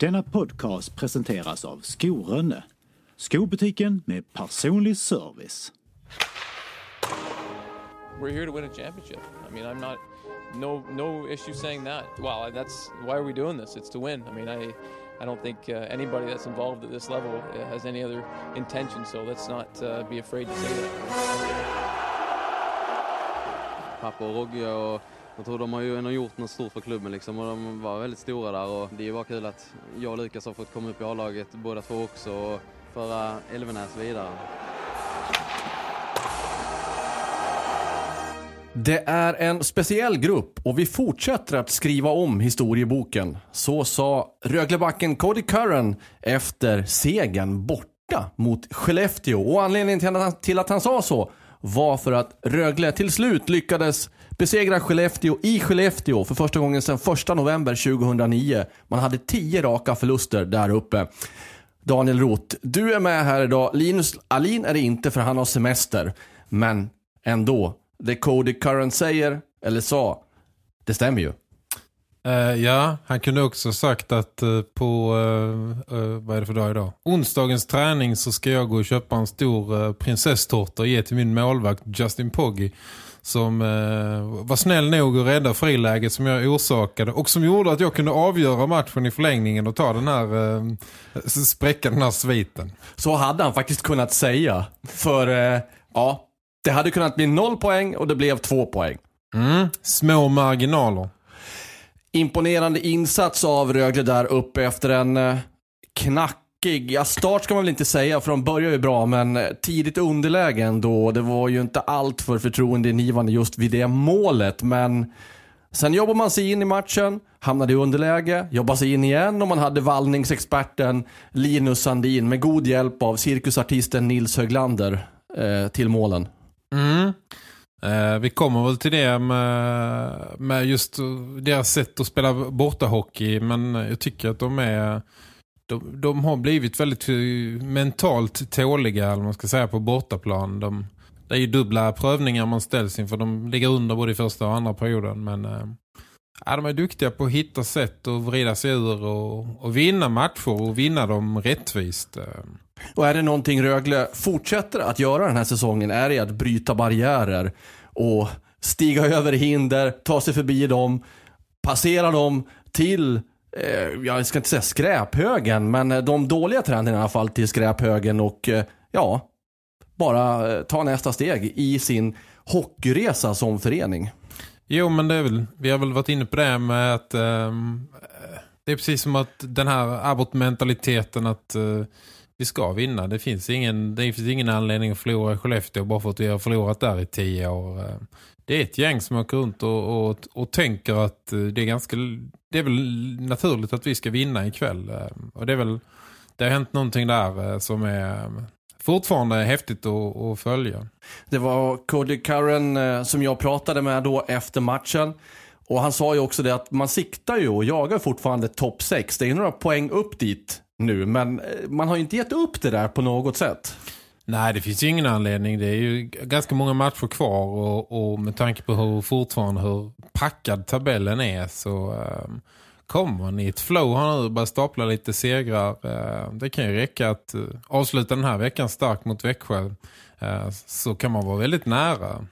Denna podcast presenteras av Skorönne. Skobutiken med personlig service. We're here to win a championship. I mean, I'm not no no issue saying that. Well, that's why are we doing this? It's to win. I mean, I I don't think uh, anybody that's involved at this level uh, has any other intention. So let's not uh, be afraid to say that. Pappa och Rogge och jag tror de har ju ändå gjort något stort för klubben liksom och de var väldigt stora där och det är ju bara kul att jag och Lukas har fått komma upp i A-laget båda två också och föra Elvenäs vidare. Det är en speciell grupp och vi fortsätter att skriva om historieboken. Så sa Röglebacken Cody Curran efter segern bort borta mot Skellefteå. Och anledningen till att han sa så var för att Rögle till slut lyckades besegra Skellefteå i Skellefteå för första gången sedan 1 november 2009. Man hade tio raka förluster där uppe. Daniel Roth, du är med här idag. Linus Alin är det inte för han har semester. Men ändå, det Cody Curran säger, eller sa, det stämmer ju. Uh, ja, han kunde också sagt att uh, på, uh, vad är det för dag idag? Onsdagens träning så ska jag gå och köpa en stor uh, prinsesstårta och ge till min målvakt Justin Poggi som var snäll nog att rädda friläget som jag orsakade och som gjorde att jag kunde avgöra matchen i förlängningen och ta den här eh, spräcka den här sviten. Så hade han faktiskt kunnat säga. För ja, det hade kunnat bli noll poäng och det blev två poäng. Mm, små marginaler. Imponerande insats av Rögle där uppe efter en eh, knackig, Ja, start ska man väl inte säga för de börjar ju bra men eh, tidigt underläge ändå. Det var ju inte allt för förtroendeingivande just vid det målet men sen jobbar man sig in i matchen, hamnade i underläge, jobbar sig in igen och man hade vallningsexperten Linus Sandin med god hjälp av cirkusartisten Nils Höglander eh, till målen. Mm. Eh, vi kommer väl till det med, med just deras sätt att spela bortahockey men jag tycker att de är de, de har blivit väldigt mentalt tåliga eller man ska säga på bortaplan. De, det är ju dubbla prövningar man ställs inför. De ligger under både i första och andra perioden. Men äh, de är duktiga på att hitta sätt att vrida sig ur och, och vinna matcher och vinna dem rättvist. Eh, och är det någonting Rögle fortsätter att göra den här säsongen är det att bryta barriärer och stiga över hinder, ta sig förbi dem, passera dem till eh, jag ska inte säga skräphögen, men eh, de dåliga trenderna i alla fall till skräphögen och eh, ja, bara eh, ta nästa steg i sin hockeyresa som förening. Jo, men det är väl, vi har väl varit inne på det med att ehm, eh, det är precis som att den här abortmentaliteten att eh, vi ska vinna. Det finns ingen, det finns ingen anledning att förlora i Skellefteå bara för att vi har förlorat där i tio år eh, det är ett gäng som åker runt och, och, och tänker att eh, det är ganska det är väl naturligt att vi ska vinna ikväll. Eh, och det är väl det har hänt någonting där som är fortfarande häftigt att, att följa. Det var Cody Curran som jag pratade med då efter matchen. Och han sa ju också det att man siktar ju och jagar fortfarande topp 6. Det är några poäng upp dit nu, men man har ju inte gett upp det där på något sätt. Nej, det finns ju ingen anledning. Det är ju ganska många matcher kvar och, och med tanke på hur fortfarande hur packad tabellen är så um, kommer man i ett flow här nu bara stapla lite segrar. Uh, det kan ju räcka att uh, avsluta den här veckan starkt mot Växjö uh, så kan man vara väldigt nära.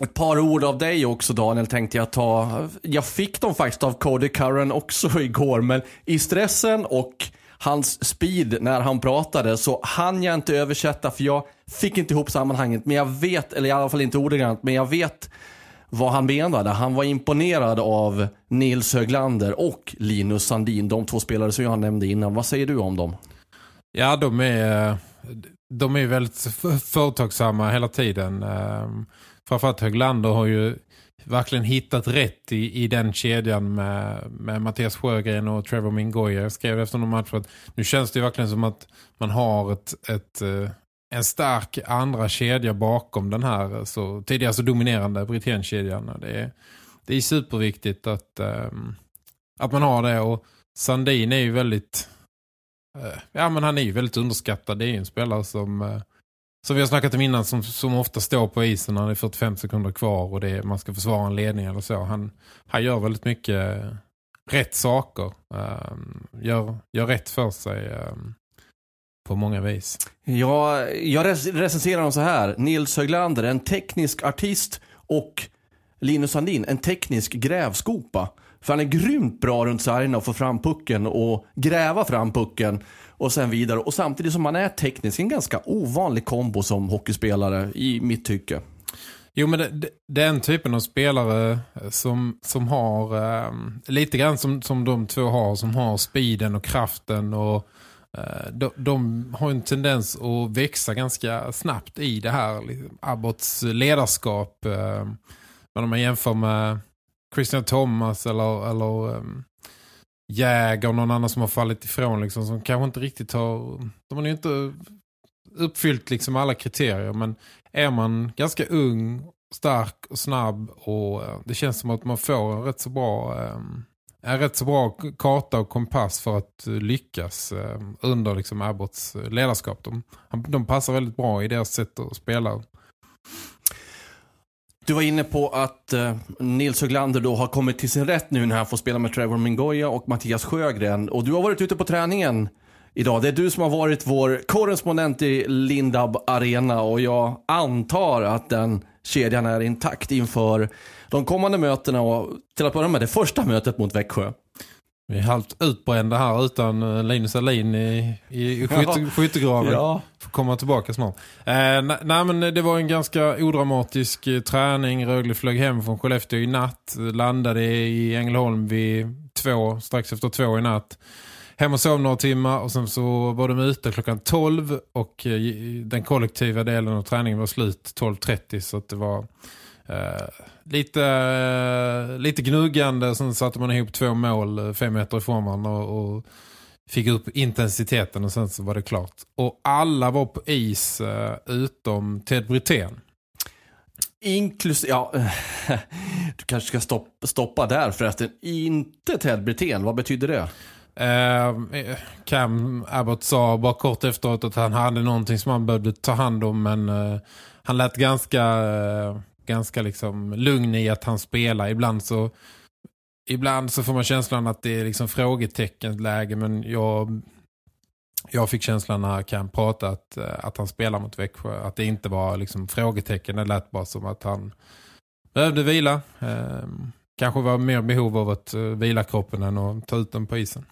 Ett par ord av dig också Daniel tänkte jag ta. Jag fick dem faktiskt av Cody Curran också igår men i stressen och hans speed när han pratade så hann jag inte översätta för jag fick inte ihop sammanhanget. Men jag vet, eller i alla fall inte ordagrant, men jag vet vad han menade. Han var imponerad av Nils Höglander och Linus Sandin, de två spelare som jag nämnde innan. Vad säger du om dem? Ja, de är, de är väldigt företagsamma hela tiden. Ehm, framförallt Höglander har ju verkligen hittat rätt i, i den kedjan med, med Mattias Sjögren och Trevor Mingoya. Jag skrev efter någon match att nu känns det verkligen som att man har ett, ett, eh, en stark andra kedja bakom den här så, tidigare så dominerande Britannkedjan. Det är, det är superviktigt att, ehm, att man har det och Sandin är ju väldigt eh, ja men han är ju väldigt underskattad. Det är ju en spelare som eh, som vi har snackat om innan som, som ofta står på isen när det är 45 sekunder kvar och det är, man ska försvara en ledning eller så. Han, han gör väldigt mycket eh, rätt saker. Um, gör, gör rätt för sig um, på många vis. Ja, jag recenserar honom så här. Nils Höglander, en teknisk artist och Linus Sandin, en teknisk grävskopa. För han är grymt bra runt sargerna och få fram pucken och gräva fram pucken och sen vidare. Och samtidigt som han är teknisk, en ganska ovanlig kombo som hockeyspelare i mitt tycke. Jo, men det, den typen av spelare eh, som, som har eh, lite grann som, som de två har, som har speeden och kraften och eh, de, de, har en tendens att växa ganska snabbt i det här liksom, Abbots ledarskap. Eh, men om man jämför med Christian Thomas eller, eller um, Jäger och någon annan som har fallit ifrån liksom, som kanske inte riktigt har de har ju inte uppfyllt liksom alla kriterier men är man ganska ung, stark och snabb och eh, det känns som att man får en rätt så bra ehm, en rätt så bra karta och kompass för att eh, lyckas ehm, under liksom Abbots eh, ledarskap. De, de passar väldigt bra i deras sätt att spela. Du var inne på att eh, Nils Höglander då har kommit till sin rätt nu när han får spela med Trevor Mingoya och Mattias Sjögren. Och du har varit ute på träningen idag. Det är du som har varit vår korrespondent i Lindab Arena och jag antar att den kedjan är intakt inför de kommande mötena och till att börja med det första mötet mot Växjö. Vi är halvt utbrända här utan eh, Linus Alin i, i skytte, skyttegraven. Ja. Får komma tillbaka snart. Eh, nej, men det var en ganska odramatisk eh, träning. Rögle flög hem från Skellefteå i natt. Landade i Ängelholm vid två, strax efter två i natt. Hem och sov några timmar och sen så var de ute klockan 12 och eh, den kollektiva delen av träningen var slut 12.30 så att det var lite, uh, lite gnuggande, sen satte man ihop två mål uh, fem meter ifrån man och, och, fick upp intensiteten och sen så var det klart. Och alla var på is utom Ted Brithén. Inklusive, ja, du kanske ska stoppa, stoppa där förresten. Inte Ted Brithén, vad betyder det? Uh, Cam Abbott sa bara kort efteråt att han hade någonting som han behövde ta hand om men uh, han lät ganska ganska liksom lugn i att han spelar. Ibland så ibland så får man känslan att det är liksom frågeteckenläge men jag jag fick känslan när Cam pratade att, eh, att han spelar mot Växjö. Att det inte var liksom frågetecken. Det lät bara som att han behövde vila. Eh, kanske var mer behov av att eh, vila kroppen än att ta ut den på isen.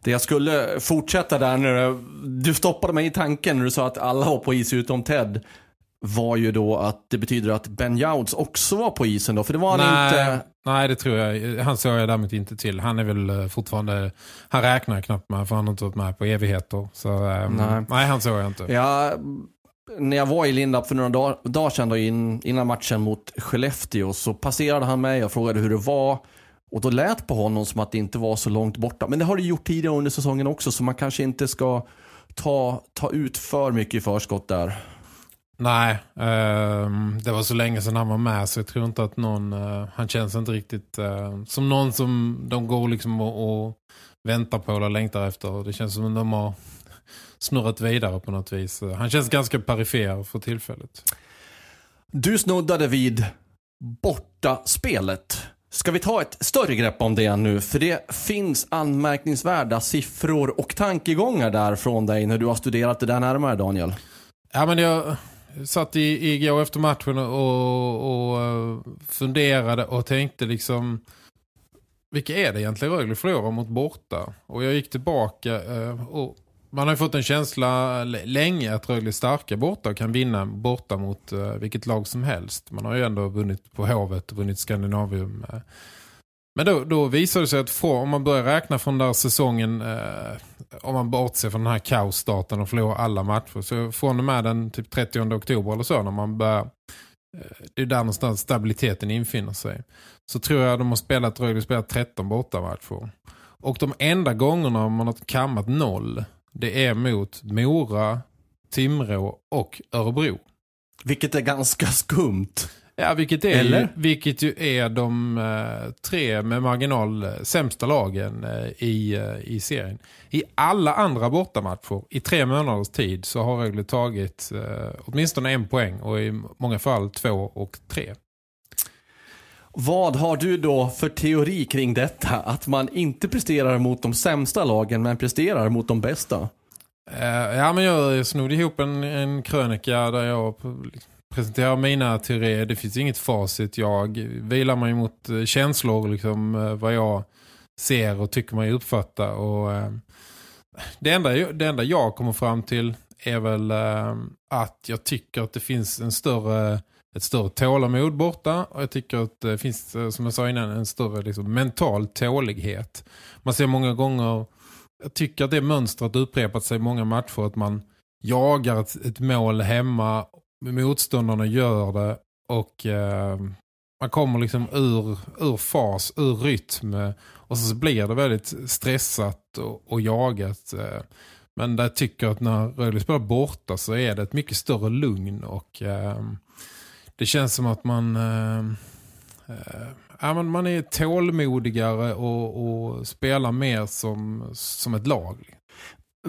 Det jag skulle fortsätta där nu, du stoppade mig i tanken när du sa att alla var på is utom Ted var ju då att det betyder att Ben Jouds också var på isen då, för det var han nej, inte... Nej, det tror jag. Han såg jag däremot inte till. Han är väl eh, fortfarande... Han räknar knappt med, för han har inte varit med på evigheter. Så um, nej. nej, han såg jag inte. Ja, när jag var i Lindab för några dagar, dagar sedan då, in, innan matchen mot Skellefteå så passerade han mig och frågade hur det var. Och då lät på honom som att det inte var så långt borta. Men det har det gjort tidigare under säsongen också så man kanske inte ska ta, ta ut för mycket i förskott där. Nej, eh, det var så länge sedan han var med så jag tror inte att någon, eh, han känns inte riktigt eh, som någon som de går liksom och, och väntar på eller längtar efter. Det känns som att de har snurrat vidare på något vis. Han känns ganska perifer för tillfället. Du snuddade vid borta spelet. Ska vi ta ett större grepp om det nu? För det finns anmärkningsvärda siffror och tankegångar där från dig när du har studerat det där närmare, Daniel. Ja, men jag satt i, igår efter matchen och, och eh, funderade och tänkte liksom vilka är det egentligen Rögle förlorar mot borta? Och jag gick tillbaka eh, och man har ju fått en känsla länge att Rögle är starka borta och kan vinna borta mot eh, vilket lag som helst. Man har ju ändå vunnit på Hovet och vunnit Skandinavium. Men då, då visar det sig att från, om man börjar räkna från där säsongen, eh, om man bortser från den här kaosstarten och förlorar alla matcher, så från och med den typ 30 oktober eller så, när man börjar eh, det är där någonstans stabiliteten infinner sig. Så tror jag de har spelat, Rögle spelat 13 bortamatcher. Och de enda gångerna man har kammat noll, det är mot Mora, Timrå och Örebro. Vilket är ganska skumt. Ja, vilket, är Eller? Vilket ju är de eh, tre med marginal eh, sämsta lagen eh, i, eh, i serien. I alla andra bortamatcher i tre månaders tid så har Rögle tagit åtminstone en poäng och i många fall två och tre. Vad har du då för teori kring detta? Att man inte presterar mot de sämsta lagen men presterar mot de bästa? Ja, men jag snodde ihop en, en krönika där jag Presentera mina teorier. Det finns inget facit. Jag vilar mig mot eh, känslor, liksom, eh, vad jag ser och tycker mig uppfatta. Och, eh, det, enda, det enda jag kommer fram till är väl eh, att jag tycker att det finns en större, ett större tålamod borta. Och jag tycker att det finns, eh, som jag sa innan, en större liksom, mental tålighet. Man ser många gånger jag tycker att det mönstret upprepat sig i många matcher att man jagar ett, ett mål hemma motståndarna gör det och eh, man kommer liksom ur, ur fas, ur rytm och så blir det väldigt stressat och, och jagat. Eh, men där jag tycker att när Rögle spelar borta så är det ett mycket större lugn och eh, det känns som att man eh, eh ja, man är tålmodigare och, och spelar mer som, som ett lag.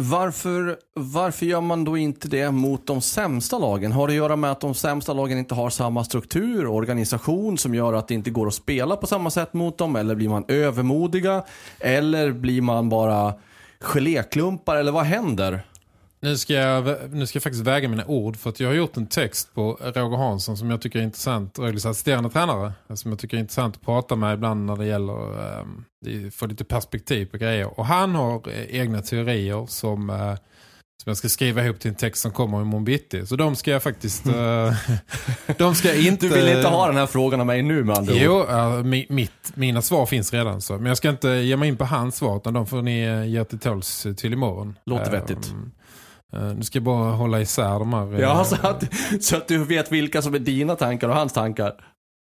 Varför, varför gör man då inte det mot de sämsta lagen? Har det att göra med att de sämsta lagen inte har samma struktur och organisation som gör att det inte går att spela på samma sätt mot dem? Eller blir man övermodiga? Eller blir man bara geléklumpar? Eller vad händer? Nu ska, jag, nu ska jag faktiskt väga mina ord för att jag har gjort en text på Roger Hansson som jag tycker är intressant, Rögles assisterande tränare, som jag tycker är intressant att prata med ibland när det gäller um, få lite perspektiv på grejer. Och han har egna teorier som, uh, som jag ska skriva ihop till en text som kommer imorgon bitti. Så de ska jag faktiskt... Uh, de ska inte... Du vill inte ha den här frågan av mig nu med andra Jo, uh, mitt, mina svar finns redan så. Men jag ska inte ge mig in på hans svar utan de får ni ge till tåls till imorgon. Låter vettigt. Nu ska jag bara hålla isär de här. Ja, så att, så att du vet vilka som är dina tankar och hans tankar.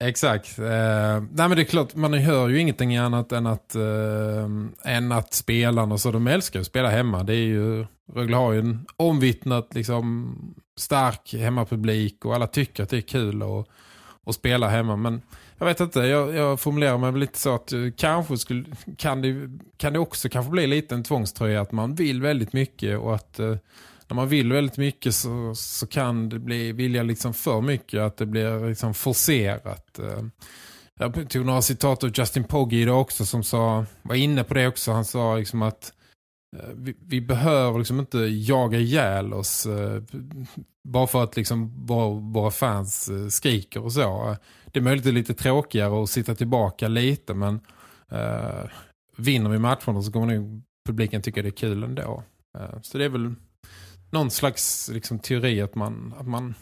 Exakt. Uh, nej men det är klart, man hör ju ingenting annat än att, uh, än att spelarna så de älskar att spela hemma. Det är ju, Rögle har ju en omvittnat liksom stark hemmapublik och alla tycker att det är kul att, att spela hemma. Men jag vet inte, jag, jag formulerar mig lite så att kanske skulle, kan, det, kan det också kanske bli lite en tvångströja att man vill väldigt mycket och att när man vill väldigt mycket så, så kan det bli vilja liksom för mycket att det blir liksom forcerat. Eh, jag tog några citat av Justin Pogge idag också som sa, var inne på det också. Han sa liksom att eh, vi, vi behöver liksom inte jaga ihjäl oss eh, bara för att liksom våra, våra fans skriker och så. Det är möjligt att det är lite tråkigare att sitta tillbaka lite men uh, vinner vi matcherna så kommer nog publiken tycka det är kul ändå. Uh, så det är väl någon slags liksom, teori att man, att man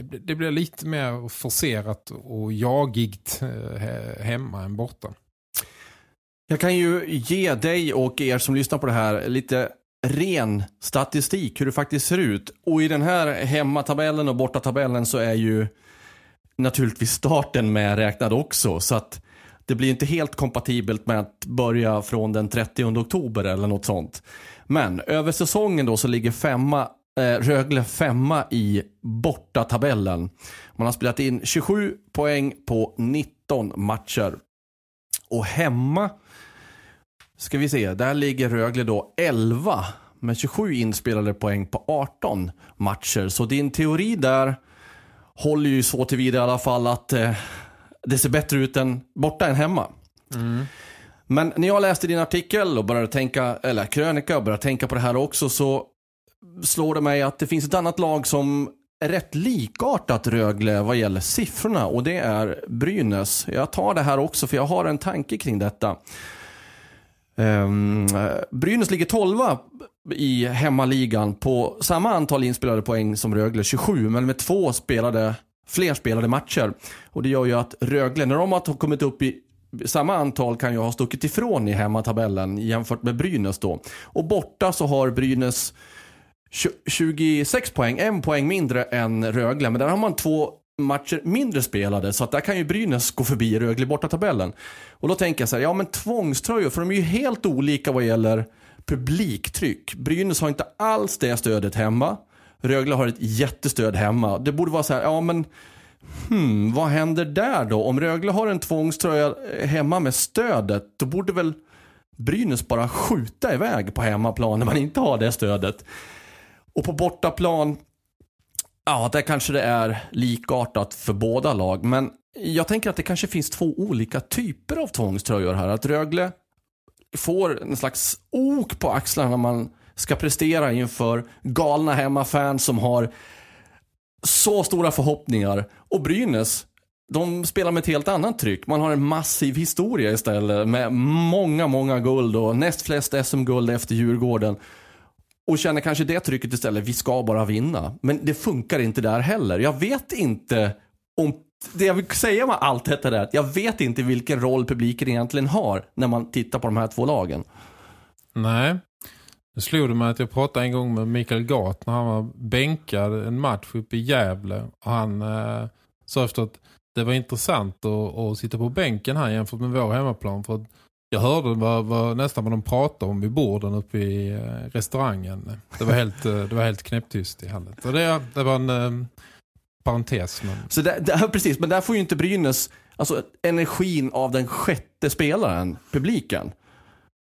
det blir lite mer forcerat och jagigt eh, hemma än borta. Jag kan ju ge dig och er som lyssnar på det här lite ren statistik hur det faktiskt ser ut. Och i den här hemmatabellen och bortatabellen så är ju naturligtvis starten med räknad också. Så att det blir inte helt kompatibelt med att börja från den 30 oktober eller något sånt. Men över säsongen då så ligger femma, eh, Rögle femma i bortatabellen. Man har spelat in 27 poäng på 19 matcher. Och hemma ska vi se, där ligger Rögle då 11 med 27 inspelade poäng på 18 matcher. Så din teori där håller ju så tillvida i alla fall att eh, det ser bättre ut än borta än hemma. Mm. Men när jag läste din artikel och började tänka, eller krönika och började tänka på det här också så slår det mig att det finns ett annat lag som är rätt likartat Rögle vad gäller siffrorna och det är Brynäs. Jag tar det här också för jag har en tanke kring detta. Um, Brynäs ligger 12 i hemmaligan på samma antal inspelade poäng som Rögle, 27, men med två spelade, fler spelade matcher. Och det gör ju att Rögle, när de har kommit upp i samma antal kan ju ha stuckit ifrån i hemmatabellen jämfört med Brynäs då. Och borta så har Brynäs 26 poäng, en poäng mindre än Rögle. Men där har man två matcher mindre spelade. Så att där kan ju Brynäs gå förbi Rögle borta tabellen. Och då tänker jag så här, ja men tvångströjor, för de är ju helt olika vad gäller publiktryck. Brynäs har inte alls det stödet hemma. Rögle har ett jättestöd hemma. Det borde vara så här, ja men hmm, vad händer där då? Om Rögle har en tvångströja hemma med stödet, då borde väl Brynäs bara skjuta iväg på hemmaplan när man inte har det stödet. Och på bortaplan, ja, där kanske det är likartat för båda lag. Men jag tänker att det kanske finns två olika typer av tvångströjor här. Att Rögle får en slags ok på axlarna när man ska prestera inför galna hemmafans som har så stora förhoppningar. Och Brynäs, de spelar med ett helt annat tryck. Man har en massiv historia istället med många, många guld och näst flest SM-guld efter Djurgården. Och känner kanske det trycket istället, vi ska bara vinna. Men det funkar inte där heller. Jag vet inte om det jag vill säga med allt detta är att jag vet inte vilken roll publiken egentligen har när man tittar på de här två lagen. Nej. Nu slog det mig att jag pratade en gång med Mikael Gat när han var bänkad en match uppe i Gävle. Och han eh, sa efter att det var intressant att, att sitta på bänken här jämfört med vår hemmaplan. För att jag hörde vad, vad, nästan vad de pratade om vid borden uppe i eh, restaurangen. Det var helt, eh, det var helt knäpptyst i hallen. Så det, det var en eh, parentes. Men... Så där, där, precis, men där får ju inte Brynäs alltså, energin av den sjätte spelaren, publiken.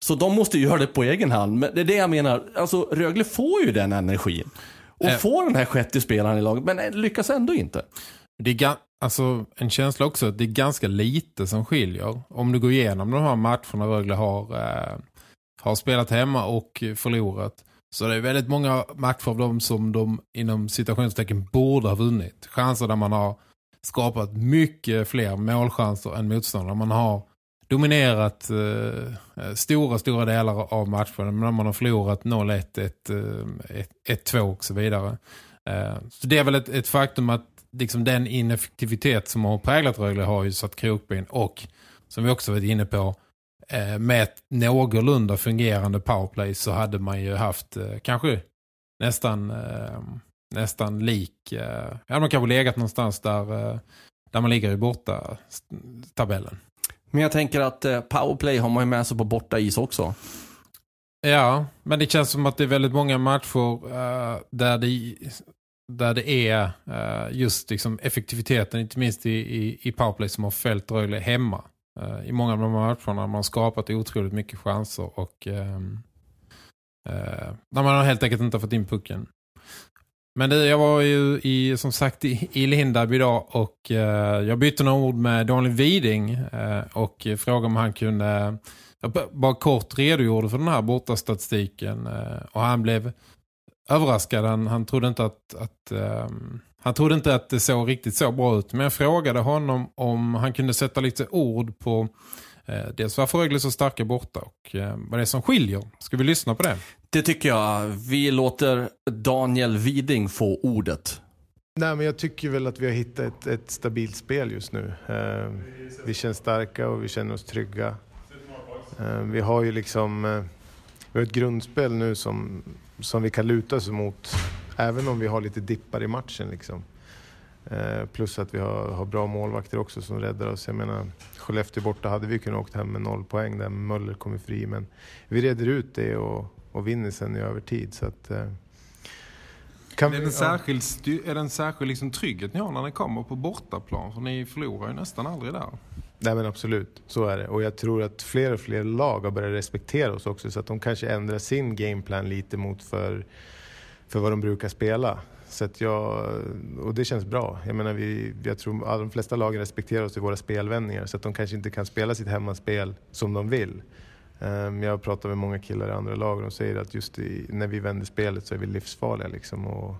Så de måste ju göra det på egen hand. Men det är det jag menar. Alltså Rögle får ju den energin. Och äh. får den här sjätte spelaren i laget. Men lyckas ändå inte. Det är alltså, en känsla också att det är ganska lite som skiljer. Om du går igenom de här matcherna Rögle har, eh, har spelat hemma och förlorat. Så det är väldigt många matcher av dem som de inom situationstecken borde ha vunnit. Chanser där man har skapat mycket fler målchanser än motståndare. Man har dominerat eh, eh, stora, stora delar av matchen. Men man har förlorat 0-1, 1-2 eh, och så vidare. Eh, så det är väl ett, ett faktum att liksom den ineffektivitet som har präglat Rögle har ju satt krokben och som vi också varit inne på eh, med ett någorlunda fungerande powerplay så hade man ju haft eh, kanske nästan eh, nästan lik eh, hade man kanske legat någonstans där, eh, där man ligger i borta tabellen. Men jag tänker att eh, powerplay har man ju med sig på borta is också. Ja, men det känns som att det är väldigt många matcher uh, där, det, där det är uh, just liksom effektiviteten, inte minst i, i, i powerplay som har fällt Rögle hemma. Uh, I många av de matcherna har man skapat otroligt mycket chanser och ehm, när man har helt enkelt inte fått in pucken. Men det, jag var ju i, som sagt i, i Lindab idag och eh, jag bytte några ord med Daniel Widing eh, och frågade om han kunde jag bara kort redogjorde för den här bortastatistiken eh, och han blev överraskad. Han, han trodde inte att, att ehm, han trodde inte att det såg riktigt så bra ut. Men jag frågade honom om han kunde sätta lite ord på dels varför Rögle är så starka borta och eh, vad det är som skiljer. Ska vi lyssna på det? Det tycker jag. Vi låter Daniel Widing få ordet. Nej, men jag tycker väl att vi har hittat ett, ett stabilt spel just nu. Eh, vi känns starka och vi känner oss trygga. Eh, vi har ju liksom eh, vi har ett grundspel nu som, som vi kan luta oss mot även om vi har lite dippar i matchen. Liksom. Eh, plus att vi har, har, bra målvakter också som räddar oss. Jag menar, Skellefteå borta hade vi kunnat åka hem med noll poäng där Möller kommer fri. Men vi reder ut det och, och vinner sen i övertid. Så att, eh, kan är det en särskild, är det en särskild liksom trygghet ni har när ni kommer på bortaplan? För ni förlorar ju nästan aldrig där. Nej men absolut, så är det. Och jag tror att fler och fler lag har börjat respektera oss också. Så att de kanske ändrar sin gameplan lite mot för, för vad de brukar spela. Så att jag, och det känns bra. Jag menar, vi, jag tror att de flesta lagen respekterar oss i våra spelvändningar. Så att de kanske inte kan spela sitt hemmaspel som de vill. Ehm, jag pratar med många killar i andra lag och de säger att just i, när vi vänder spelet så är vi livsfarliga. Liksom, och,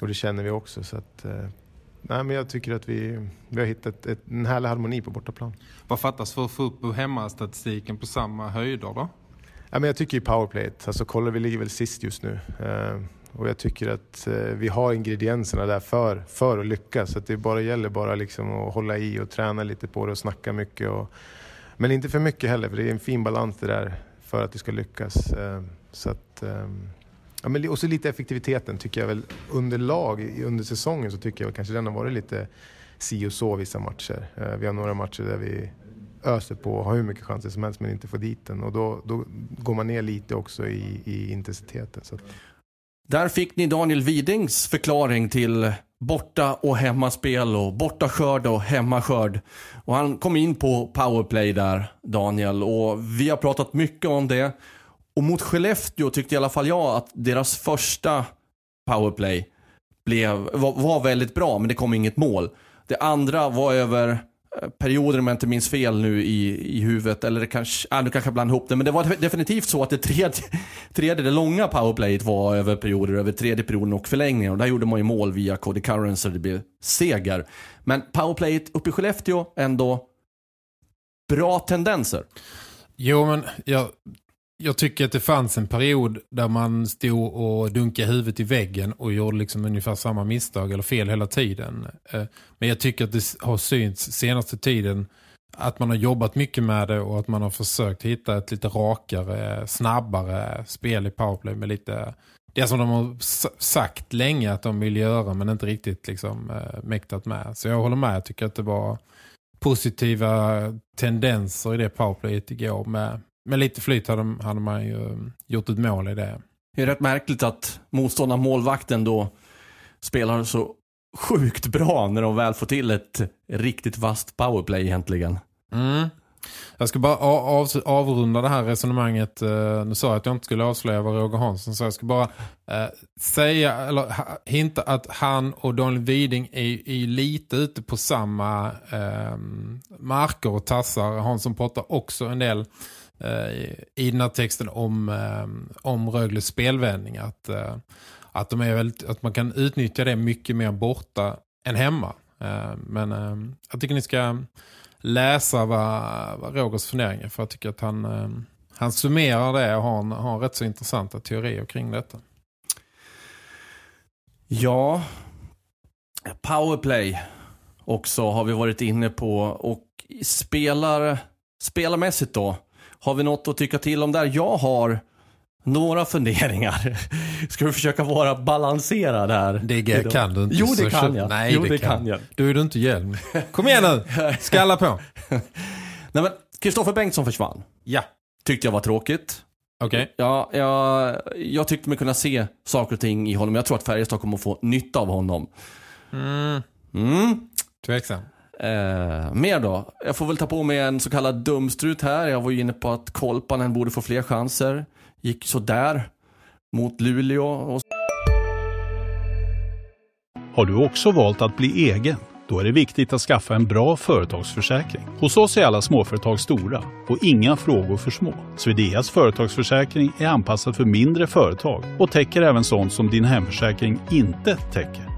och det känner vi också. Så att, eh, nej, men jag tycker att vi, vi har hittat ett, en härlig harmoni på bortaplan. Vad fattas för att få upp hemmastatistiken på samma höjder då? Ja, men jag tycker i powerplayet, alltså kolla vi ligger väl sist just nu. Och jag tycker att eh, vi har ingredienserna där för, för att lyckas. Så att det bara gäller bara liksom att hålla i och träna lite på det och snacka mycket. Och, men inte för mycket heller, för det är en fin balans det där för att det ska lyckas. Eh, så att, ehm, Ja, men, och så lite effektiviteten tycker jag väl under lag, under säsongen så tycker jag kanske den har varit lite si och så vissa matcher. Eh, vi har några matcher där vi öser på och har hur mycket chanser som helst men inte får dit den. Och då, då går man ner lite också i, i intensiteten. Så att... Där fick ni Daniel Widings förklaring till borta och hemmaspel och borta skörd och hemmaskörd. Och han kom in på powerplay där, Daniel, och vi har pratat mycket om det. Och mot Skellefteå tyckte i alla fall jag att deras första powerplay blev, var, var väldigt bra, men det kom inget mål. Det andra var över perioder om jag inte minns fel nu i, i huvudet. Eller det kanske, äh, nu kanske jag blandar ihop det. Men det var definitivt så att det tredje, tredje det långa powerplayet var över perioder, över tredje perioden och förlängningen. Och där gjorde man ju mål via Cody Curran så det blev seger. Men powerplayet uppe i Skellefteå ändå bra tendenser. Jo, men jag, jag tycker att det fanns en period där man stod och dunkade huvudet i väggen och gjorde liksom ungefär samma misstag eller fel hela tiden. Eh, men jag tycker att det har synts senaste tiden att man har jobbat mycket med det och att man har försökt hitta ett lite rakare, snabbare spel i powerplay med lite... Det som de har sagt länge att de vill göra men inte riktigt liksom eh, mäktat med. Så jag håller med, jag tycker att det var positiva tendenser i det powerplayet igår med med lite flyt hade, hade man ju gjort ett mål i det. Det är rätt märkligt att motståndaren målvakten då spelar så sjukt bra när de väl får till ett riktigt vast powerplay egentligen. Mm. Jag ska bara av, avrunda det här resonemanget. Uh, nu sa jag att jag inte skulle avslöja vad Roger Hansson sa. Jag ska bara uh, säga, eller hinta att han och Daniel Widing är, är lite ute på samma uh, marker och tassar. Hansson pratar också en del Eh, Eh, i den här texten om, eh, om Rögles spelvändning att, eh, att, de är väldigt, att man kan utnyttja det mycket mer borta än hemma. Men jag tycker ni ska läsa vad, vad Rogers funderingar för jag tycker att han, han summerar det och har, en, har rätt så intressanta teorier kring detta. Ja, powerplay också har vi varit inne på och spelar, spelarmässigt då har vi något att tycka till om där? Jag har några funderingar. Ska vi försöka vara balanserad här? Det kan du inte. Jo, det kan jag. Nej, jo, det, det kan. kan jag. Då är du inte hjälm. Kom igen nu. Skalla på. Nej, men Kristoffer Bengtsson försvann. Ja. Tyckte jag var tråkigt. Okej. Okay. Ja, jag, jag tyckte mig kunna se saker och ting i honom. Jag tror att Färjestad kommer att få nytta av honom. Mm. Mm. Tveksam. Eh, mer då? Jag får väl ta på mig en så kallad dumstrut här. Jag var ju inne på att Kolpanen borde få fler chanser. Gick så där mot Luleå. Och... Har du också valt att bli egen? Då är det viktigt att skaffa en bra företagsförsäkring. Hos oss är alla småföretag stora och inga frågor för små. Swedeas företagsförsäkring är anpassad för mindre företag och täcker även sånt som din hemförsäkring inte täcker.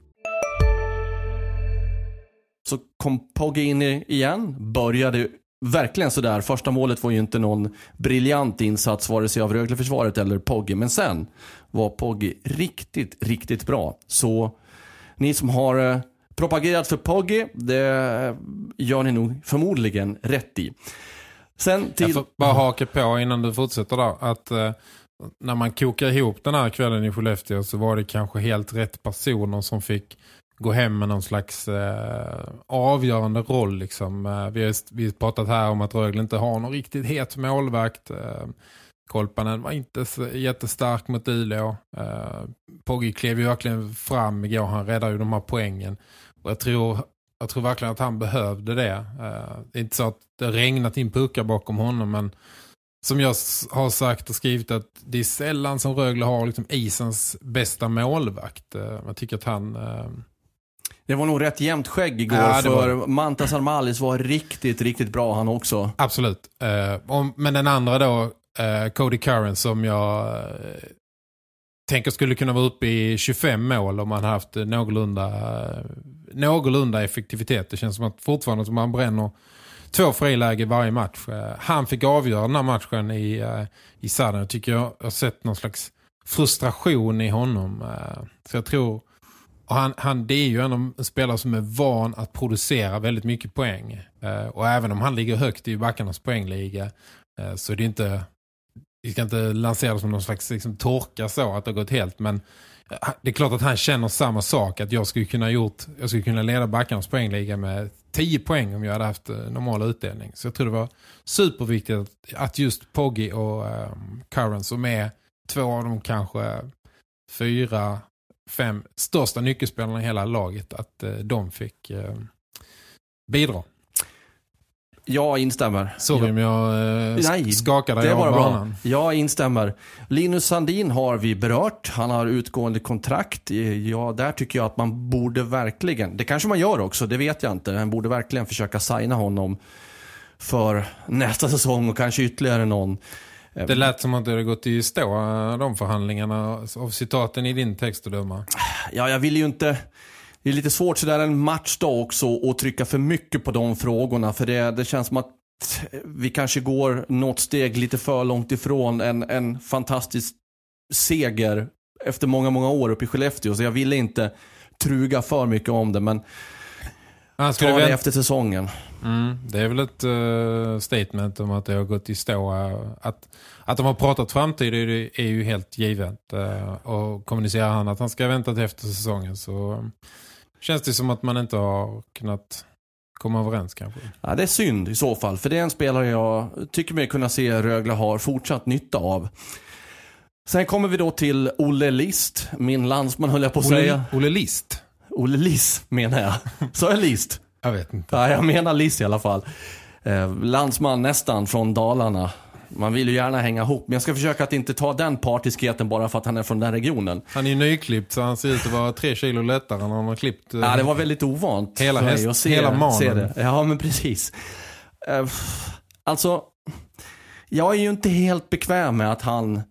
så kom Pogge in igen, började verkligen sådär. Första målet var ju inte någon briljant insats vare sig av Rögleförsvaret eller Pogge. Men sen var Pogge riktigt, riktigt bra. Så ni som har eh, propagerat för Pogge, det gör ni nog förmodligen rätt i. Sen till... Jag får bara haka på innan du fortsätter då. Att eh, när man kokar ihop den här kvällen i Skellefteå så var det kanske helt rätt personer som fick gå hem med någon slags eh, avgörande roll. Liksom. Eh, vi, har, vi har pratat här om att Rögle inte har någon riktigt het målvakt. Eh, Kolpanen var inte så jättestark mot Uleå. Eh, Poggi klev ju verkligen fram igår. Han räddade ju de här poängen. Och jag tror, jag tror verkligen att han behövde det. Eh, det är inte så att det regnat in puckar bakom honom men som jag har sagt och skrivit att det är sällan som Rögle har liksom isens bästa målvakt. Eh, jag tycker att han eh, det var nog rätt jämnt skägg igår ja, för var... Mantas Armalis var riktigt, riktigt bra han också. Absolut. Uh, om, men den andra då, uh, Cody Curran som jag uh, tänker skulle kunna vara uppe i 25 mål om man haft någorlunda, någorlunda effektivitet. Det känns som att fortfarande som man bränner två friläge varje match. Han fick avgöra den här matchen i, i Saden. Jag tycker jag har sett någon slags frustration i honom. Så jag tror... Och han, han, det är ju en spelare som är van att producera väldigt mycket poäng. Eh, och även om han ligger högt i backarnas poängliga eh, så är det inte... Vi ska inte lansera det som någon slags liksom, torka så att det har gått helt. Men eh, det är klart att han känner samma sak. Att jag skulle kunna, gjort, jag skulle kunna leda backarnas poängliga med 10 poäng om jag hade haft normal utdelning. Så jag tror det var superviktigt att, just Poggi och um, Curran som är två av de kanske fyra, fem största nyckelspelarna i hela laget att uh, de fick uh, bidra. Jag instämmer. Sorry om jag eh, Nej, skakade det var bra. Jag instämmer. Linus Sandin har vi berört. Han har utgående kontrakt. Ja, där tycker jag att man borde verkligen, det kanske man gör också, det vet jag inte. Man borde verkligen försöka signa honom för nästa säsong och kanske ytterligare någon. Det lät som att det hade gått i stå de förhandlingarna av citaten i din text att döma. Ja, jag vill ju inte det är lite svårt sådär en matchdag också att trycka för mycket på de frågorna. För det, det känns som att vi kanske går något steg lite för långt ifrån en, en fantastisk seger efter många, många år uppe i Skellefteå. Så jag ville inte truga för mycket om det. Men ah, ta det efter säsongen. Mm, det är väl ett uh, statement om att det har gått i stå. Att, att de har pratat framtid är, är ju helt givet. Uh, och kommunicerar han att han ska vänta till efter säsongen så känns det som att man inte har kunnat komma överens kanske. Ja, det är synd i så fall. För det är en spelare jag tycker mig kunna se Rögle har fortsatt nytta av. Sen kommer vi då till Olle List. Min landsman höll jag på att Olle, säga. Olle List? Olle List menar jag. Så jag List? Jag vet inte. Ja, jag menar List i alla fall. Eh, landsman nästan från Dalarna. Man vill ju gärna hänga ihop. Men jag ska försöka att inte ta den partiskheten bara för att han är från den regionen. Han är ju nyklippt så han ser ut att vara tre kilo lättare när han har klippt. Ja, det var väldigt ovant. Hela, häst, se, hela manen. det. Ja, men precis. Uh, alltså, jag är ju inte helt bekväm med att han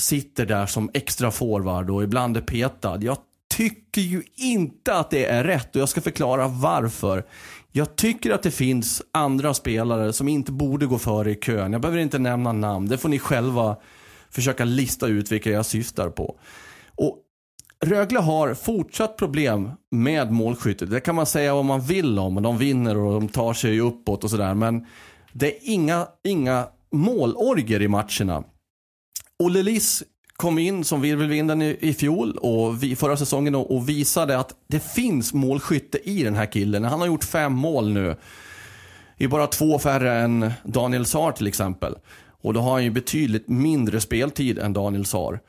sitter där som extra forward och ibland är petad. Jag tycker ju inte att det är rätt och jag ska förklara varför. Jag tycker att det finns andra spelare som inte borde gå före i kön. Jag behöver inte nämna namn. Det får ni själva försöka lista ut vilka jag syftar på. Och Rögle har fortsatt problem med målskyttet. Det kan man säga vad man vill om. De vinner och de tar sig uppåt och sådär. Men det är inga, inga målorger i matcherna. Olle Liss kom in som virvelvinden i, i fjol och vi, förra säsongen och, och, visade att det finns målskytte i den här killen. Han har gjort fem mål nu. Det är bara två färre än Daniel Saar till exempel. Och då har han ju betydligt mindre speltid än Daniel Saar.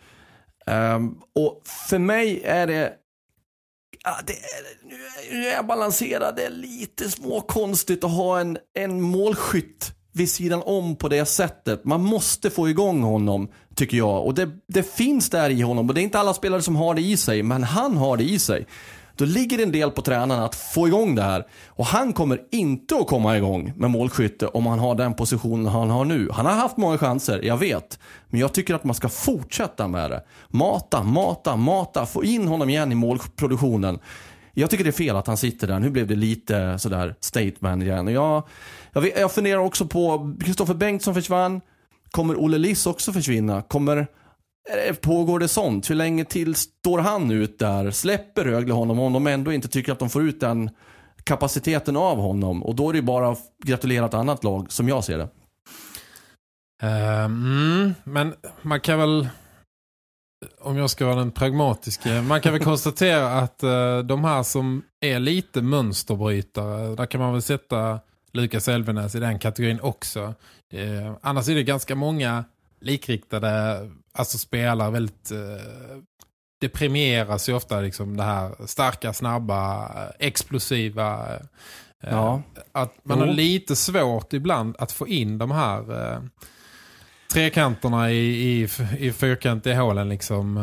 Um, och för mig är det Ja, det är, nu är jag balanserad. Det är lite småkonstigt att ha en, en målskytt vid sidan om på det sättet. Man måste få igång honom, tycker jag. Och det, det finns där i honom. Och det är inte alla spelare som har det i sig, men han har det i sig. Då ligger det en del på tränarna att få igång det här. Och han kommer inte att komma igång med målskytte om han har den positionen han har nu. Han har haft många chanser, jag vet. Men jag tycker att man ska fortsätta med det. Mata, mata, mata. Få in honom igen i målproduktionen. Jag tycker det är fel att han sitter där. Nu blev det lite sådär statement igen. jag, jag, jag funderar också på, Kristoffer Bengtsson försvann. Kommer Olle Liss också försvinna? Kommer, eh, pågår det sånt? Hur länge till står han ut där? Släpper Rögle honom om de ändå inte tycker att de får ut den kapaciteten av honom? Och då är det bara att gratulera ett annat lag, som jag ser det. Um, men man kan väl om jag ska vara den pragmatiska, man kan väl konstatera att uh, de här som är lite mönsterbrytare, där kan man väl sätta Lukas Elvenäs i den kategorin också. Uh, annars är det ganska många likriktade, alltså spelare väldigt... Uh, det premieras ju ofta liksom det här starka, snabba, explosiva... Ja. Att man jo. har lite svårt ibland att få in de här trekanterna i, i, i fyrkantiga hålen liksom.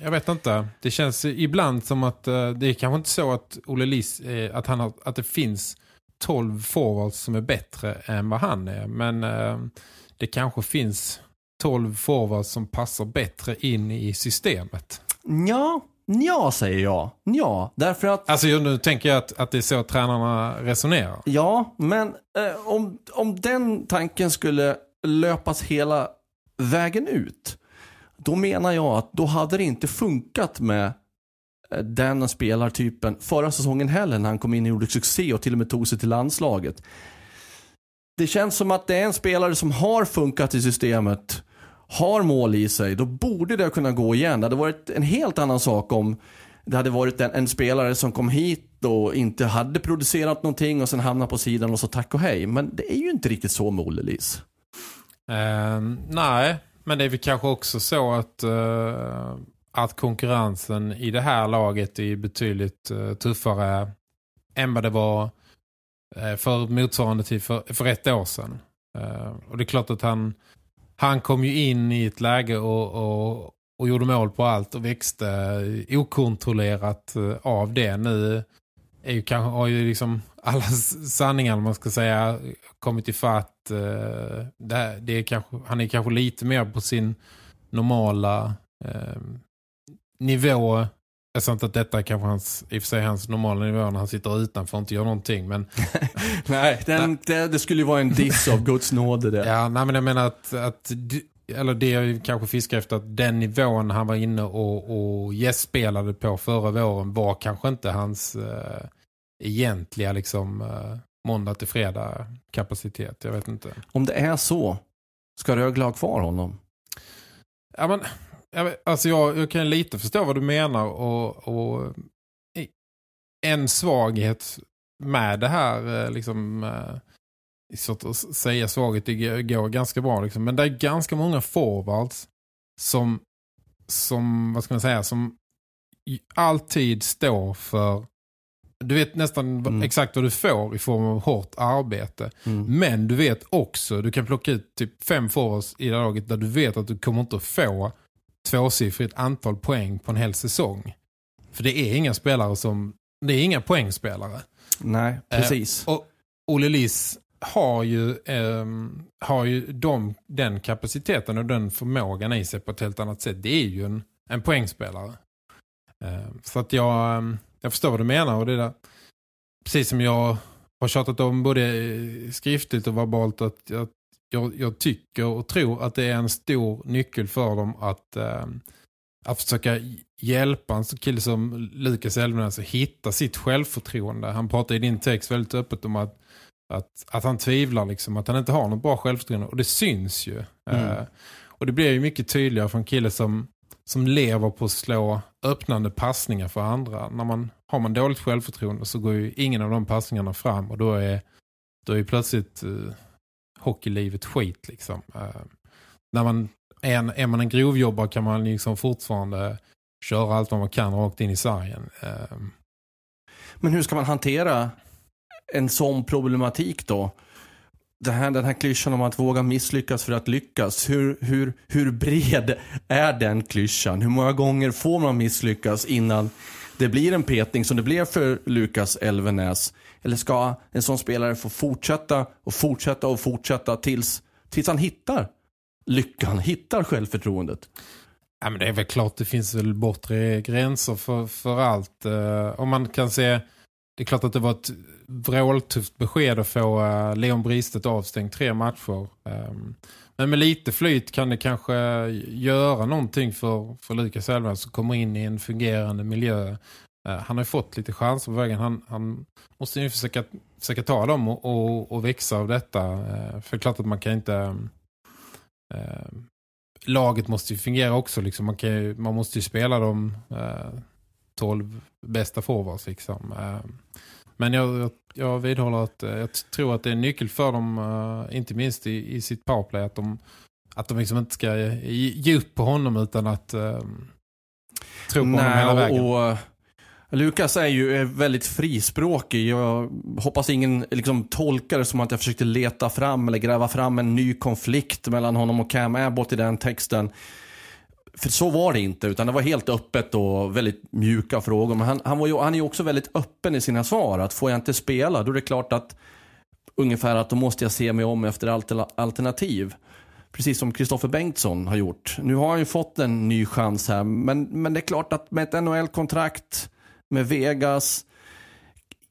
Jag vet inte. Det känns ibland som att det är kanske inte så att Olle Liss, att, han har, att det finns 12 forwards som är bättre än vad han är. Men det kanske finns 12 forwards som passar bättre in i systemet? Ja, ja säger jag. Ja, därför att... Alltså nu tänker jag att, att det är så tränarna resonerar. Ja, men eh, om, om den tanken skulle löpas hela vägen ut. Då menar jag att då hade det inte funkat med eh, Eh, den spelartypen förra säsongen heller när han kom in och gjorde succé och till och med tog sig till landslaget. Det känns som att det är en spelare som har funkat i systemet, har mål i sig, då borde det kunna gå igen. Det hade varit en helt annan sak om det hade varit en, en spelare som kom hit och inte hade producerat någonting och sen hamnade på sidan och så tack och hej. Men det är ju inte riktigt så med Olle Lis. Uh, eh, nej, men det är väl kanske också så att, Uh att konkurrensen i det här laget är betydligt eh, tuffare än vad det var eh, för motsvarande tid för, för ett år sedan. Eh, och det är klart att han, han kom ju in i ett läge och, och, och gjorde mål på allt och växte okontrollerat av det. Nu är ju kanske, har ju liksom alla sanningar man ska säga kommit i fatt. Det, det är kanske, han är kanske lite mer på sin normala eh, nivå. Jag sa inte att detta är kanske hans, i och för sig hans normala nivå när han sitter utanför och inte gör någonting. Men, nej, den, det, det, skulle ju vara en diss av Guds nåde det. Ja, nej, men jag menar att, att eller det jag kanske fiskar efter att den nivån han var inne och, och gästspelade på förra våren var kanske inte hans eh, egentliga liksom eh, måndag till fredag kapacitet. Jag vet inte. Om det är så, ska Rögle ha kvar honom? Ja, men, jag, alltså jag, jag kan lite förstå vad du menar och, och en svaghet med det här eh, liksom eh, så att säga svaghet det går ganska bra liksom. men det är ganska många forwards som som vad ska man säga som alltid står för du vet nästan mm. exakt vad du får i form av hårt arbete. Mm. Men du vet också, du kan plocka ut typ fem forwards i det laget där du vet att du kommer inte att få tvåsiffrigt antal poäng på en hel säsong. För det är inga spelare som, det är inga poängspelare. Nej, precis. Eh, och Olle Liss har ju, eh, har ju de, den kapaciteten och den förmågan i sig på ett helt annat sätt. Det är ju en, en poängspelare. Eh, så att jag, ehm, jag förstår vad du menar och det där. Precis som jag har tjatat om både skriftligt och verbalt att jag, jag, jag, tycker och tror att det är en stor nyckel för dem att, äh, att försöka hjälpa en kille som Lukas Elvenäs att hitta sitt självförtroende. Han pratar i din text väldigt öppet om att, att, att han tvivlar liksom, att han inte har något bra självförtroende och det syns ju. Mm. Uh, och det blir ju mycket tydligare för en kille som som lever på att slå öppnande passningar för andra. När man har man dåligt självförtroende så går ju ingen av de passningarna fram och då är, då är plötsligt uh, hockeylivet skit liksom. Uh, när man är, en, är man en grovjobbare kan man liksom fortfarande köra allt vad man kan rakt in i sargen. Uh, Men hur ska man hantera en sån problematik då? det här, den här klyschan om att våga misslyckas för att lyckas. Hur, hur, hur bred är den klyschan? Hur många gånger får man misslyckas innan det blir en petning som det blev för Lukas Elvenäs? Eller ska en sån spelare få fortsätta och fortsätta och fortsätta tills, tills han hittar lyckan, hittar självförtroendet? Ja, men det är väl klart det finns väl bortre gränser för, för allt. Uh, om man kan se det är klart att det var ett vråltufft besked att få uh, Leon Bristet avstängt tre matcher. Um, men med lite flyt kan det kanske göra någonting för, för Lukas Elfven som kommer in i en fungerande miljö. Eh, han har ju fått lite chanser på vägen. Han, han måste ju försöka, försöka ta dem och, och, och växa av detta. Eh, för det är klart att man kan inte... Eh, laget måste ju fungera också. Liksom. Man, kan, man måste ju spela de 12 bästa forwards. Liksom. Men jag, jag vidhåller att eh, jag tror att det är en nyckel för dem, uh, inte minst i, i sitt powerplay, att de, att de liksom inte ska ge upp på honom utan att uh, tro på Nej, honom hela vägen. Och, Lukas är ju väldigt frispråkig. Jag hoppas ingen liksom, tolkar det som att jag försökte leta fram eller gräva fram en ny konflikt mellan honom och Cam Abbott i den texten. För så var det inte, utan det var helt öppet och väldigt mjuka frågor. Men han, han, var ju, han är ju också väldigt öppen i sina svar. Att får jag inte spela, då är det klart att ungefär att då måste jag se mig om efter alternativ. Precis som Kristoffer Bengtsson har gjort. Nu har han ju fått en ny chans här. Men, men det är klart att med ett NHL-kontrakt, med Vegas,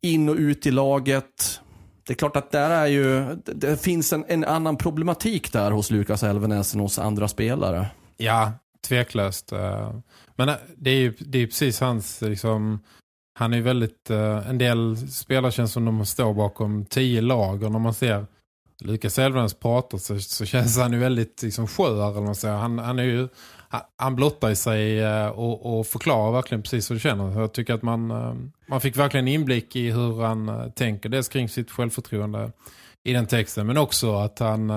in och ut i laget. Det är klart att där är ju, det finns en, en annan problematik där hos Lukas Elvenäs än hos andra spelare. Ja, tveklöst. Eh, men eh, det är ju det är precis hans, liksom, han är ju väldigt, eh, en del spelare känns som de står bakom tio lag och när man ser Lucas Elvrens pratar så, så känns han ju väldigt liksom, skör. Eller man säger. Han, han, är ju, han- blottar i sig och, och förklarar verkligen precis hur det känner. Jag tycker att man, man fick verkligen inblick i hur han tänker. Dels kring sitt självförtroende i den texten. Men också att han,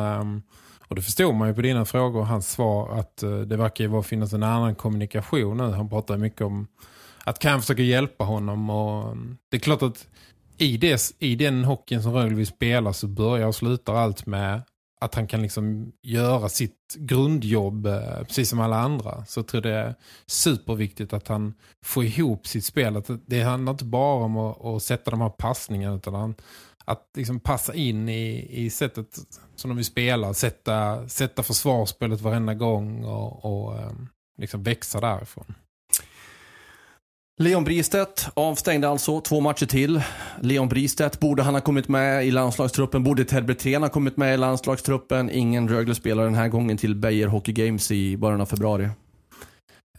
och det förstod man ju på dina frågor och hans svar, att eh, det verkar ju vara finnas en annan kommunikation nu. Han pratar mycket om att kan försöka hjälpa honom. Och mm, det är klart att i, det, i den hockeyn som Rögle vill spela så börjar och slutar allt med att han kan liksom göra sitt grundjobb eh, precis som alla andra. Så jag tror det är superviktigt att han får ihop sitt spel. Att det handlar inte bara om att, att sätta de här passningarna utan han, att liksom passa in i, i sättet som de vill spela. Sätta, sätta försvarsspelet varenda gång och, och ehm, liksom växa därifrån. Leon Bristedt avstängde alltså två matcher till. Leon Bristedt, borde han ha kommit med i landslagstruppen? Borde Ted Brithén ha kommit med i landslagstruppen? Ingen Rögle-spelare den här gången till Beijer Hockey Games i början av februari.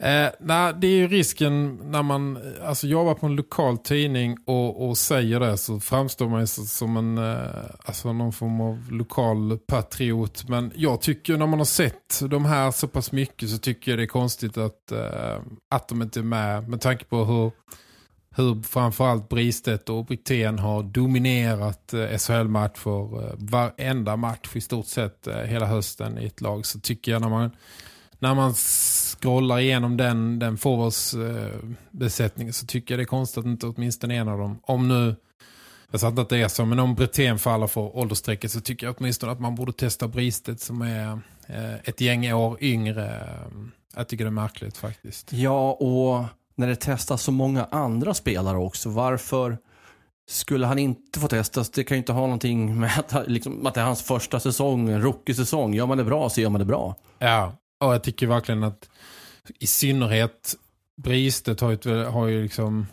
Eh, nej, det är ju risken när man alltså, jobbar på en lokal tidning och, och säger det så framstår man ju som en, eh, alltså, någon form av lokal patriot. Men jag tycker när man har sett de här så pass mycket så tycker jag det är konstigt att, eh, att de inte är med. Med tanke på hur, hur framförallt Bristedt och Brithén har dominerat eh, SHL-matcher. Eh, varenda match i stort sett eh, hela hösten i ett lag så tycker jag när man när man scrollar igenom den, den forwardsbesättningen så tycker jag det är konstigt att inte åtminstone en av dem, om nu, jag sa inte att det är så, men om Brithén faller för åldersstrecket så tycker jag åtminstone att man borde testa Bristet som är eh, ett gäng år yngre. Jag tycker det är märkligt faktiskt. Ja, och när det testas så många andra spelare också, varför skulle han inte få testas? Det kan ju inte ha någonting med att, liksom, att det är hans första säsong, rookie-säsong. Gör man det bra så gör man det bra. Ja, Ja, jag tycker verkligen att i synnerhet Bristet har ju, ett- har ju liksom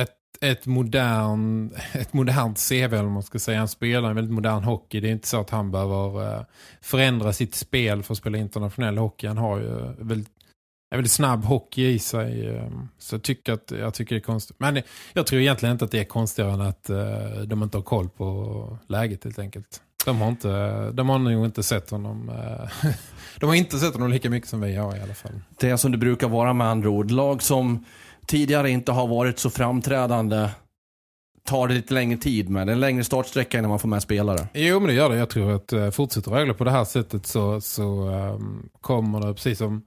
ett, ett, modern, ett modernt CV om man ska säga. Han spelar en väldigt modern hockey. Det är inte så att han behöver eh, förändra sitt spel för att spela internationell hockey. Han har ju väldigt, en väldigt snabb hockey i sig. Ehm, så jag tycker, att, jag tycker det är konstigt. Men jag tror egentligen inte att det är konstigare än att eh, de inte har koll på läget helt enkelt. De har, inte, de har nog inte sett honom eh, de har inte sett honom lika mycket som vi har i alla fall. Det är som det brukar vara med andra ord. Lag som tidigare inte har varit så framträdande tar det lite längre tid med. Det är en längre startsträcka innan man får med spelare. Jo men det gör det. Jag tror att uh, fortsätter Rögle på det här sättet så, så ehm, kommer det precis som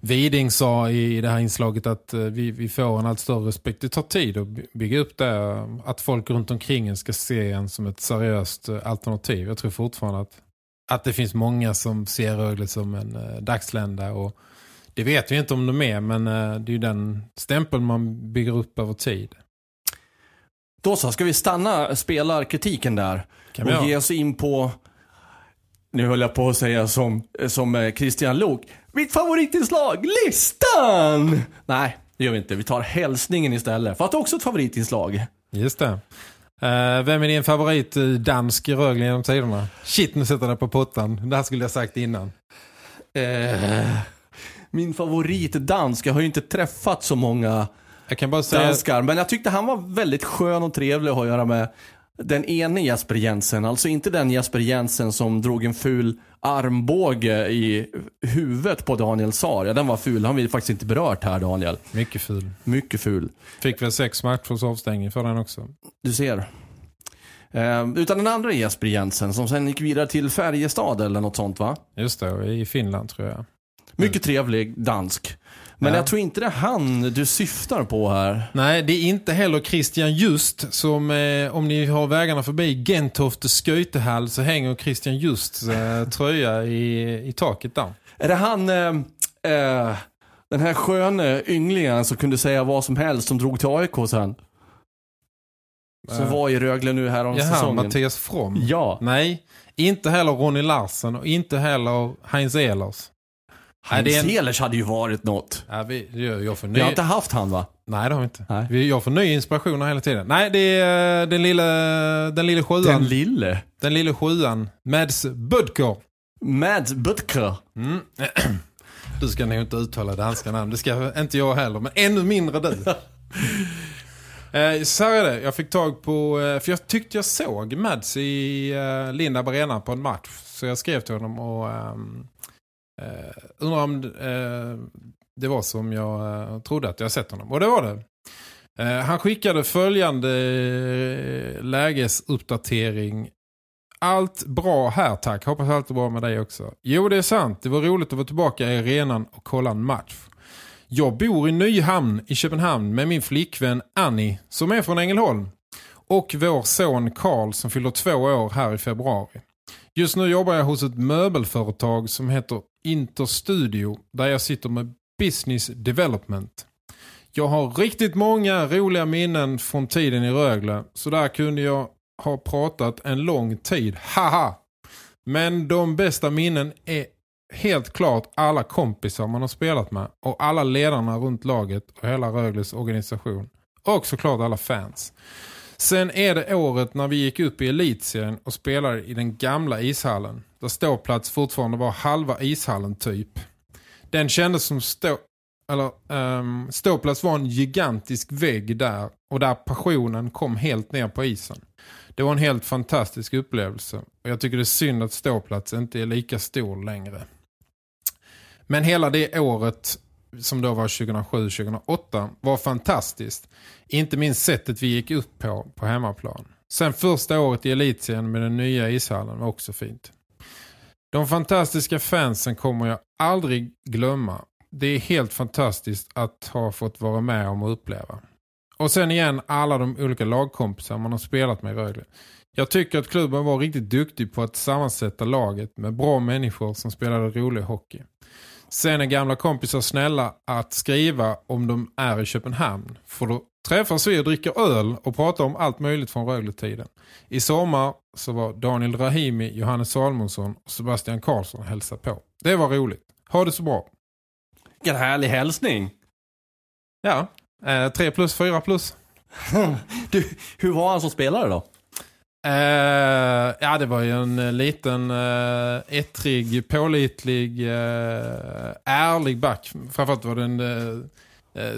Widing sa i det här inslaget att eh, vi, vi får en allt större respekt. Det tar tid att by- bygga upp det. eh, Att folk runt omkring en ska se en som ett seriöst eh, alternativ. Jag tror fortfarande att, att det finns många som ser Rögle som en uh, dagslända och det vet vi inte om de är men eh, det är ju den stämpeln man bygger upp över tid. Då så, ska vi stanna spelarkritiken där Kan vi och ge oss in på, nu höll jag på att säga som, som eh, Christian Lok, mitt favoritinslag, listan! Nej, det gör vi inte. Vi tar hälsningen istället, för att det är också ett favoritinslag. Just det. Eh, vem är din favorit eh, dansk i Rögle genom tiderna? Shit, nu sätter jag på pottan. Det här skulle jag sagt innan. Eh, min favoritdansk, jag har ju inte träffat så många Jag kan bara säga... danskar, men jag tyckte han var väldigt skön och trevlig att ha att göra med. Den ene Jesper Jensen, alltså inte den Jesper Jensen som drog en ful armbåge i huvudet på Daniel Saar. Ja, den var ful. Han vill faktiskt inte berört här, Daniel. Mycket ful. Mycket ful. Fick väl sex matchers avstängning för den också. Du ser. Eh, utan den andra Jesper Jensen som sen gick vidare till Färjestad eller något sånt va? Just det, i Finland tror jag. Mycket trevlig dansk. Men Ja. jag tror inte det är han du syftar på här. Nej, det är inte heller Christian Just som, eh, om ni har vägarna förbi Gentofte Skötehall så hänger Christian Just eh, tröja i, i taket där. Är det han, eh, eh, den här sköne ynglingen som kunde säga vad som helst som drog till AIK sen? Som Eh, var i Rögle nu här om Jaha, säsongen. Mattias From. Ja. Nej, Inte heller Ronny Larsen och inte heller Heinz Ehlers. Är en- Ehlers hade ju varit något. Ja, vi, jag, jag får ny... Vi har inte haft han va? Nej, det har vi inte. Nej. Vi, jag får ny inspiration hela tiden. Nej, det är eh, den lilla, den lilla sjuan. Den lille. Den lilla sjuan. Mads Budker. Mads Butker. Mm. Du ska nog inte uttala danska namn. Det ska inte jag heller. Men ännu mindre du. Eh, Så här är det. Jag fick tag på... eh, För jag tyckte jag såg Mads i eh, Lindab Arena på en match. Så jag skrev till honom och... ehm, Uh, undrar om uh, det var som jag uh, trodde att jag sett honom. Och det var det. Uh, han skickade följande uh, lägesuppdatering. Allt bra här tack. Hoppas allt är bra med dig också. Jo det är sant. Det var roligt att vara tillbaka i arenan och kolla en match. Jag bor i Nyhamn i Köpenhamn med min flickvän Annie som är från Ängelholm. Och vår son Karl som fyller två år här i februari. Just nu jobbar jag hos ett möbelföretag som heter Interstudio där jag sitter med business development. Jag har riktigt många roliga minnen från tiden i Rögle så där kunde jag ha pratat en lång tid. Haha! Men de bästa minnen är helt klart alla kompisar man har spelat med och alla ledarna runt laget och hela Rögles organisation. Och såklart alla fans. Sen är det året när vi gick upp i elitserien och spelade i den gamla ishallen. Där ståplats fortfarande var halva ishallen typ. Den kändes som stå... Eller, um, ståplats var en gigantisk vägg där och där passionen kom helt ner på isen. Det var en helt fantastisk upplevelse och jag tycker det är synd att ståplats inte är lika stor längre. Men hela det året som då var 2007-2008 var fantastiskt. Inte minst sättet vi gick upp på på hemmaplan. Sen första året i elitserien med den nya ishallen var också fint. De fantastiska fansen kommer jag aldrig glömma. Det är helt fantastiskt att ha fått vara med om och uppleva. Och sen igen alla de olika lagkompisar man har spelat med i Rögle. Jag tycker att klubben var riktigt duktig på att sammansätta laget med bra människor som spelade rolig hockey. Sen är gamla kompisar snälla att skriva om de är i Köpenhamn. För då träffas vi och dricker öl och pratar om allt möjligt från Rögle-tiden. I sommar så var Daniel Rahimi, Johannes Salmonsson och Sebastian Karlsson och hälsade på. Det var roligt. Ha det så bra. Vilken härlig hälsning. Ja, eh, 3 plus, 4 plus. Du, hur var han som spelare då? Eh, ja, det var ju en eh, liten eh, ettrig, pålitlig, eh, ärlig back. Framförallt var det en, eh,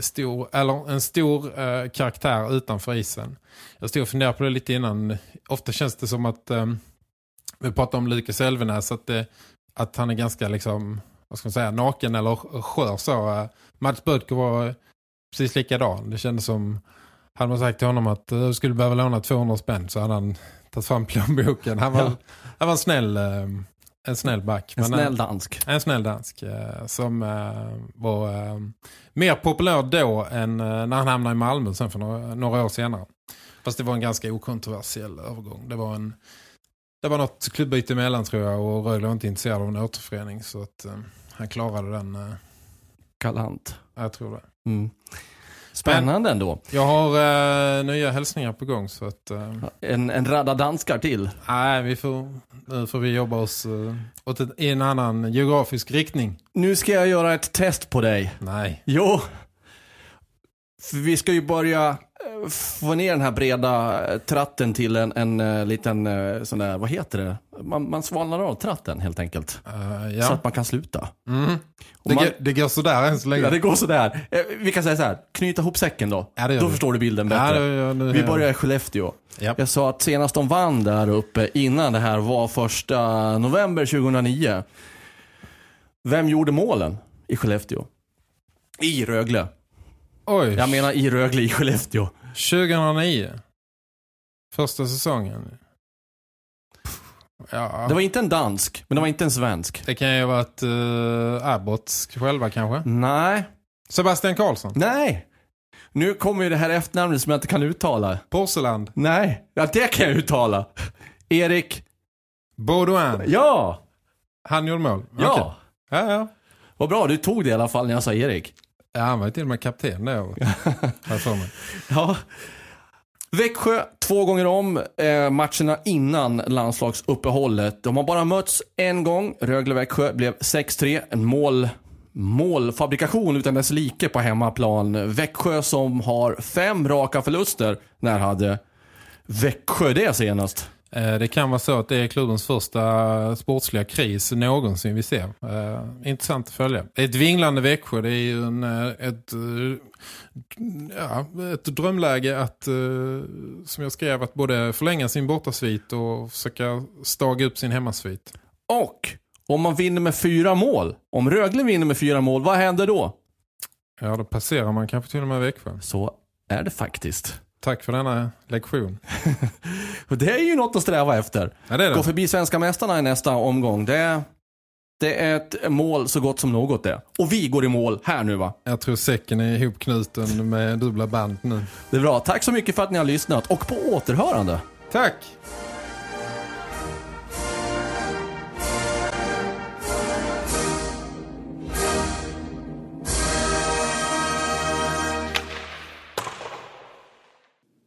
stor, eller en stor eh, karaktär utanför isen. Jag stod och funderade på det lite innan. Ofta känns det som att, eh, vi pratar om Lukas Elvenäs, att, det, att han är ganska liksom, vad ska man säga, naken eller skör så. Eh, Mats Bödker var precis likadan. Det kändes som, hade man sagt till honom att eh, du skulle behöva låna 200 spänn så hade han tagit fram plånboken. Han var, Ja. han var en snäll, eh, en snäll back. En snäll dansk. En snäll dansk eh, som eh, var eh, mer populär då än eh, när han hamnade i Malmö sen för några, några år senare. Fast det var en ganska okontroversiell övergång. Det var en det var något klubbyte emellan tror jag och Rögle var inte intresserad av en återförening så att eh, han klarade den. Eh, Galant. jag tror det. Mm. Spännande ändå. Jag har eh, nya hälsningar på gång så att eh, En, en radda danskar till. nej, vi får, nu får vi jobba oss eh, åt ett, i en annan geografisk riktning. Nu ska jag göra ett test på dig. Nej. Jo. För vi ska ju börja eh, få ner den här breda eh, tratten till en, en eh, liten sån där, vad heter det? Man, man svalnar av tratten helt enkelt. Så ja. att man kan sluta. Mm. Det, man, det går sådär än så länge. ja, det går sådär. Vi kan säga så här, knyta ihop säcken då. Ja, det då vi. förstår du bilden Ja, bättre. det gör- nu- vi börjar i Skellefteå. Ja. Jag sa att senast de vann där uppe innan det här var första november 2009. Vem gjorde målen i Skellefteå? I Rögle. Oj, Jag menar i Rögle i Skellefteå. 2009. Första säsongen. Ja, Det var inte en dansk, men det var inte en svensk. det kan ju ha varit uh, Abbott själva kanske. Nej. Sebastian Karlsson. Nej. Nu kommer ju det här efternamnet som jag inte kan uttala. Porseland. Nej. Ja, det kan jag uttala. Erik. Baudouin. Ja. Han gjorde mål. Ja. Okej. Ja, ja. Vad bra, du tog det i alla fall när jag sa Erik. Ja, han var ju till och med kapten mig. Ja. Växjö två gånger om eh, matcherna innan landslagsuppehållet. De har bara mötts en gång. Rögle-Växjö blev 6-3. En mål, målfabrikation utan dess like på hemmaplan. Växjö som har fem raka förluster. När hade Växjö det senast? Eh, Det kan vara så att det är klubbens första sportsliga kris någonsin vi ser. Eh, intressant att följa. Ett vinglande Växjö, det är ju en, eh, ett, ja, ett drömläge att, som jag skrev, att både förlänga sin bortasvit och försöka staga upp sin hemmasvit. Och om man vinner med fyra mål, om Rögle vinner med fyra mål, vad händer då? Ja, då passerar man kanske till och med Växjö. Så är det faktiskt. Tack för denna lektion. Det är ju något att sträva efter. Ja, det är det. Gå förbi svenska mästarna i nästa omgång. Det, det är ett mål så gott som något det. Och vi går i mål här nu va? Jag tror säcken är ihopknuten med dubbla band nu. Det är bra. Tack så mycket för att ni har lyssnat och på återhörande. Tack!